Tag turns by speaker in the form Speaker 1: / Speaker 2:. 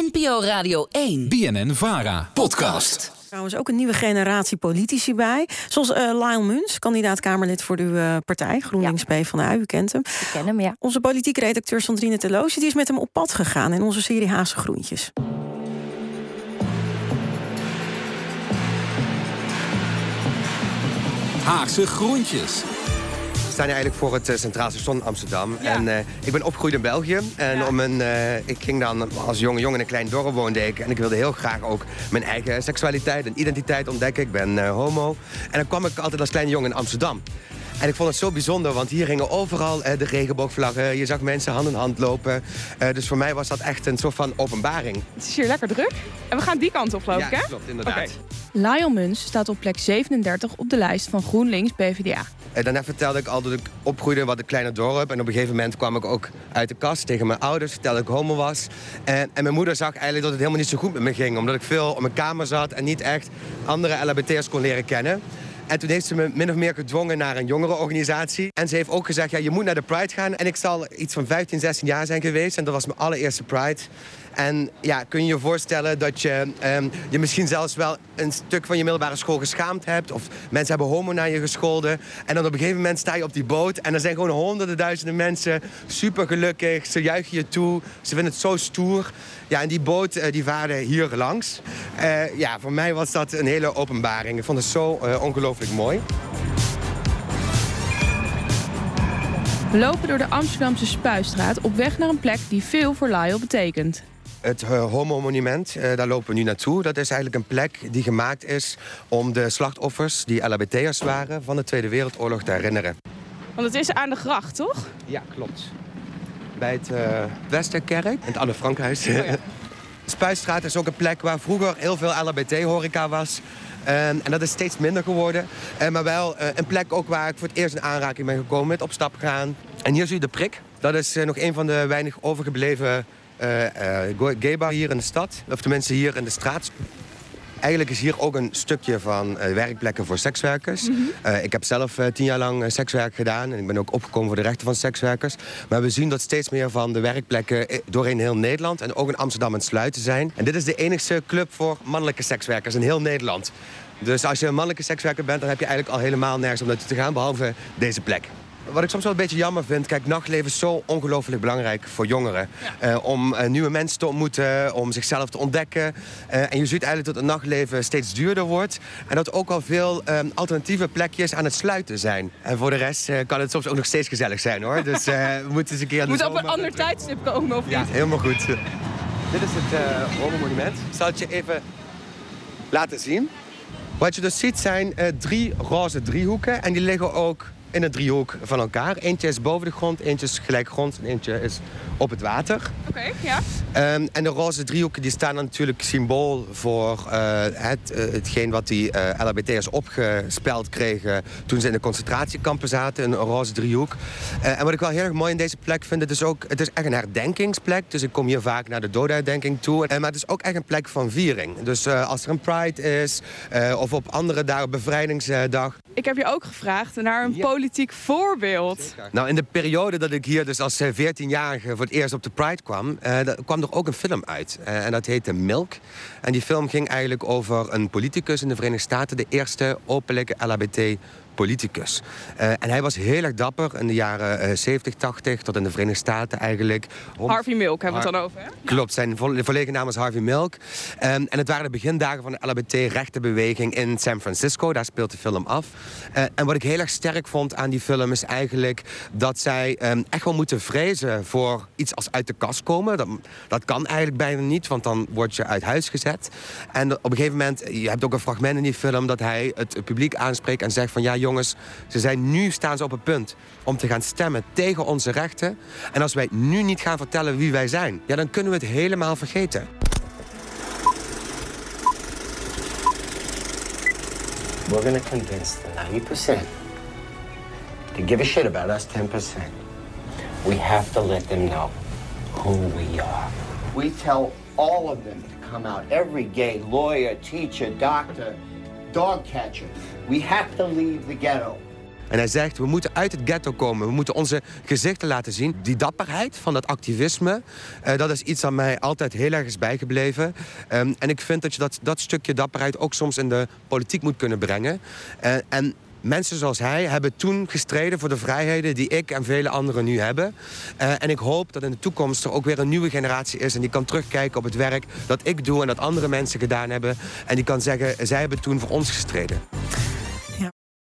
Speaker 1: NPO Radio 1.
Speaker 2: BNN Vara. Podcast.
Speaker 3: Trouwens ook een nieuwe generatie politici bij. Zoals uh, Lyle Muns, kandidaat Kamerlid voor uw uh, partij, GroenLinks ja. PvdA. U kent hem.
Speaker 4: Ik ken hem, ja.
Speaker 3: Onze politieke redacteur Sandrine Teloosje die is met hem op pad gegaan in onze serie Haagse Groentjes.
Speaker 2: Haagse Groentjes.
Speaker 5: We staan hier eigenlijk voor het uh, Centraal Station Amsterdam. Ja. En uh, ik ben opgegroeid in België. En ja. om een, uh, ik ging dan als jonge jongen in een klein dorp woonde ik. En ik wilde heel graag ook mijn eigen seksualiteit en identiteit ontdekken. Ik ben homo. En dan kwam ik altijd als kleine jongen in Amsterdam. En ik vond het zo bijzonder, want hier gingen overal uh, de regenboogvlaggen. Je zag mensen hand in hand lopen. Uh, dus voor mij was dat echt een soort van openbaring.
Speaker 6: Het is hier lekker druk. En we gaan die kant op, geloof
Speaker 5: ja,
Speaker 6: ik, hè?
Speaker 5: klopt, inderdaad. Okay.
Speaker 6: Lyle Muns staat op plek 37 op de lijst van GroenLinks PvdA.
Speaker 5: En daarna vertelde ik al dat ik opgroeide wat een kleine dorp. En op een gegeven moment kwam ik ook uit de kast tegen mijn ouders. Vertelde ik homo was. En, en mijn moeder zag eigenlijk dat het helemaal niet zo goed met me ging. Omdat ik veel op mijn kamer zat en niet echt andere LHBT'ers kon leren kennen. En toen heeft ze me min of meer gedwongen naar een jongerenorganisatie. En ze heeft ook gezegd, ja, je moet naar de Pride gaan. En ik zal iets van 15, 16 jaar zijn geweest. En dat was mijn allereerste Pride. En ja, kun je je voorstellen dat je um, je misschien zelfs wel een stuk van je middelbare school geschaamd hebt. Of mensen hebben homo naar je gescholden. En dan op een gegeven moment sta je op die boot. En er zijn gewoon honderden duizenden mensen super gelukkig. Ze juichen je toe. Ze vinden het zo stoer. Ja, en die boot uh, die vaarde hier langs. Uh, ja, voor mij was dat een hele openbaring. Ik vond het zo uh, ongelooflijk mooi.
Speaker 6: We lopen door de Amsterdamse Spuistraat op weg naar een plek die veel voor Lyle betekent.
Speaker 5: Het uh, Homo-monument, uh, daar lopen we nu naartoe. Dat is eigenlijk een plek die gemaakt is om de slachtoffers... die LHBT'ers waren van de Tweede Wereldoorlog te herinneren.
Speaker 6: Want het is aan de gracht, toch?
Speaker 5: Ja, klopt. Bij het uh, Westerkerk, in het Anne Frankhuis. Oh, ja. Spuistraat is ook een plek waar vroeger heel veel LHBT-horeca was... Um, en dat is steeds minder geworden. Uh, maar wel uh, een plek ook waar ik voor het eerst in aanraking ben gekomen met op stap gaan. En hier zie je de prik. Dat is uh, nog een van de weinig overgebleven gaybar hier in de stad. Of tenminste hier in de straat. Eigenlijk is hier ook een stukje van werkplekken voor sekswerkers. Mm -hmm. ik heb zelf tien jaar lang sekswerk gedaan. En ik ben ook opgekomen voor de rechten van sekswerkers. Maar we zien dat steeds meer van de werkplekken doorheen heel Nederland... en ook in Amsterdam aan het sluiten zijn. En dit is de enige club voor mannelijke sekswerkers in heel Nederland. Dus als je een mannelijke sekswerker bent... dan heb je eigenlijk al helemaal nergens om naartoe te gaan... behalve deze plek. Wat ik soms wel een beetje jammer vind... kijk, nachtleven is zo ongelooflijk belangrijk voor jongeren. Ja. Uh, om uh, nieuwe mensen te ontmoeten, om zichzelf te ontdekken. Uh, en je ziet eigenlijk dat het nachtleven steeds duurder wordt. En dat ook al veel alternatieve plekjes aan het sluiten zijn. En voor de rest kan het soms ook nog steeds gezellig zijn, hoor. Dus we moeten eens een keer...
Speaker 6: Moet op een ander tijdstip komen, of niet?
Speaker 5: Ja, helemaal goed. Dit is het uh, monument. Ik zal het je even laten zien. Wat je dus ziet zijn drie roze driehoeken. En die liggen ook in een driehoek van elkaar. Eentje is boven de grond, eentje is gelijk grond en eentje is op het water.
Speaker 6: Oké, okay, ja.
Speaker 5: Um, en de roze driehoeken die staan natuurlijk symbool voor uh, het, uh, hetgeen wat die uh, LHBT'ers opgespeld kregen toen ze in de concentratiekampen zaten, een roze driehoek. en wat ik wel heel erg mooi in deze plek vind, het is ook het is echt een herdenkingsplek. Dus ik kom hier vaak naar de dooduitdenking toe. maar het is ook echt een plek van viering. Dus als er een Pride is of op andere dagen, bevrijdingsdag.
Speaker 6: Ik heb je ook gevraagd naar een ja. politiek voorbeeld.
Speaker 5: Zeker. Nou, in de periode dat ik hier dus als 14-jarige voor het eerst op de Pride kwam, uh, kwam er ook een film uit. Uh, en dat heette Milk. En die film ging eigenlijk over een politicus in de Verenigde Staten, de eerste openlijke LHBT politicus. Uh, en hij was heel erg dapper in de jaren uh, 70, 80, tot in de Verenigde Staten eigenlijk.
Speaker 6: Harvey Milk hebben we het dan over, hè?
Speaker 5: Klopt, zijn vo volledige naam is Harvey Milk. Um, en het waren de begindagen van de LHBT-rechtenbeweging in San Francisco. Daar speelt de film af. Uh, en wat ik heel erg sterk vond aan die film is eigenlijk dat zij um, echt wel moeten vrezen voor iets als uit de kast komen. Dat, dat kan eigenlijk bijna niet, want dan word je uit huis gezet. En op een gegeven moment, je hebt ook een fragment in die film dat hij het publiek aanspreekt en zegt van ja jongens, ze zijn nu staan ze op het punt om te gaan stemmen tegen onze rechten. En als wij nu niet gaan vertellen wie wij zijn, ja, dan kunnen we het helemaal vergeten.
Speaker 7: We're to convince the 90% to give a shit about us 10%. We have to let them know who we are. We tell all of them to come out. Every gay lawyer, teacher, doctor, dog catcher. We have to leave the ghetto.
Speaker 5: En hij zegt, we moeten uit het ghetto komen. We moeten onze gezichten laten zien. Die dapperheid van dat activisme, uh, dat is iets dat mij altijd heel erg is bijgebleven. Um, en ik vind dat je dat, dat stukje dapperheid ook soms in de politiek moet kunnen brengen. Uh, en mensen zoals hij hebben toen gestreden voor de vrijheden die ik en vele anderen nu hebben. Uh, en ik hoop dat in de toekomst er ook weer een nieuwe generatie is en die kan terugkijken op het werk dat ik doe en dat andere mensen gedaan hebben. En die kan zeggen, zij hebben toen voor ons gestreden.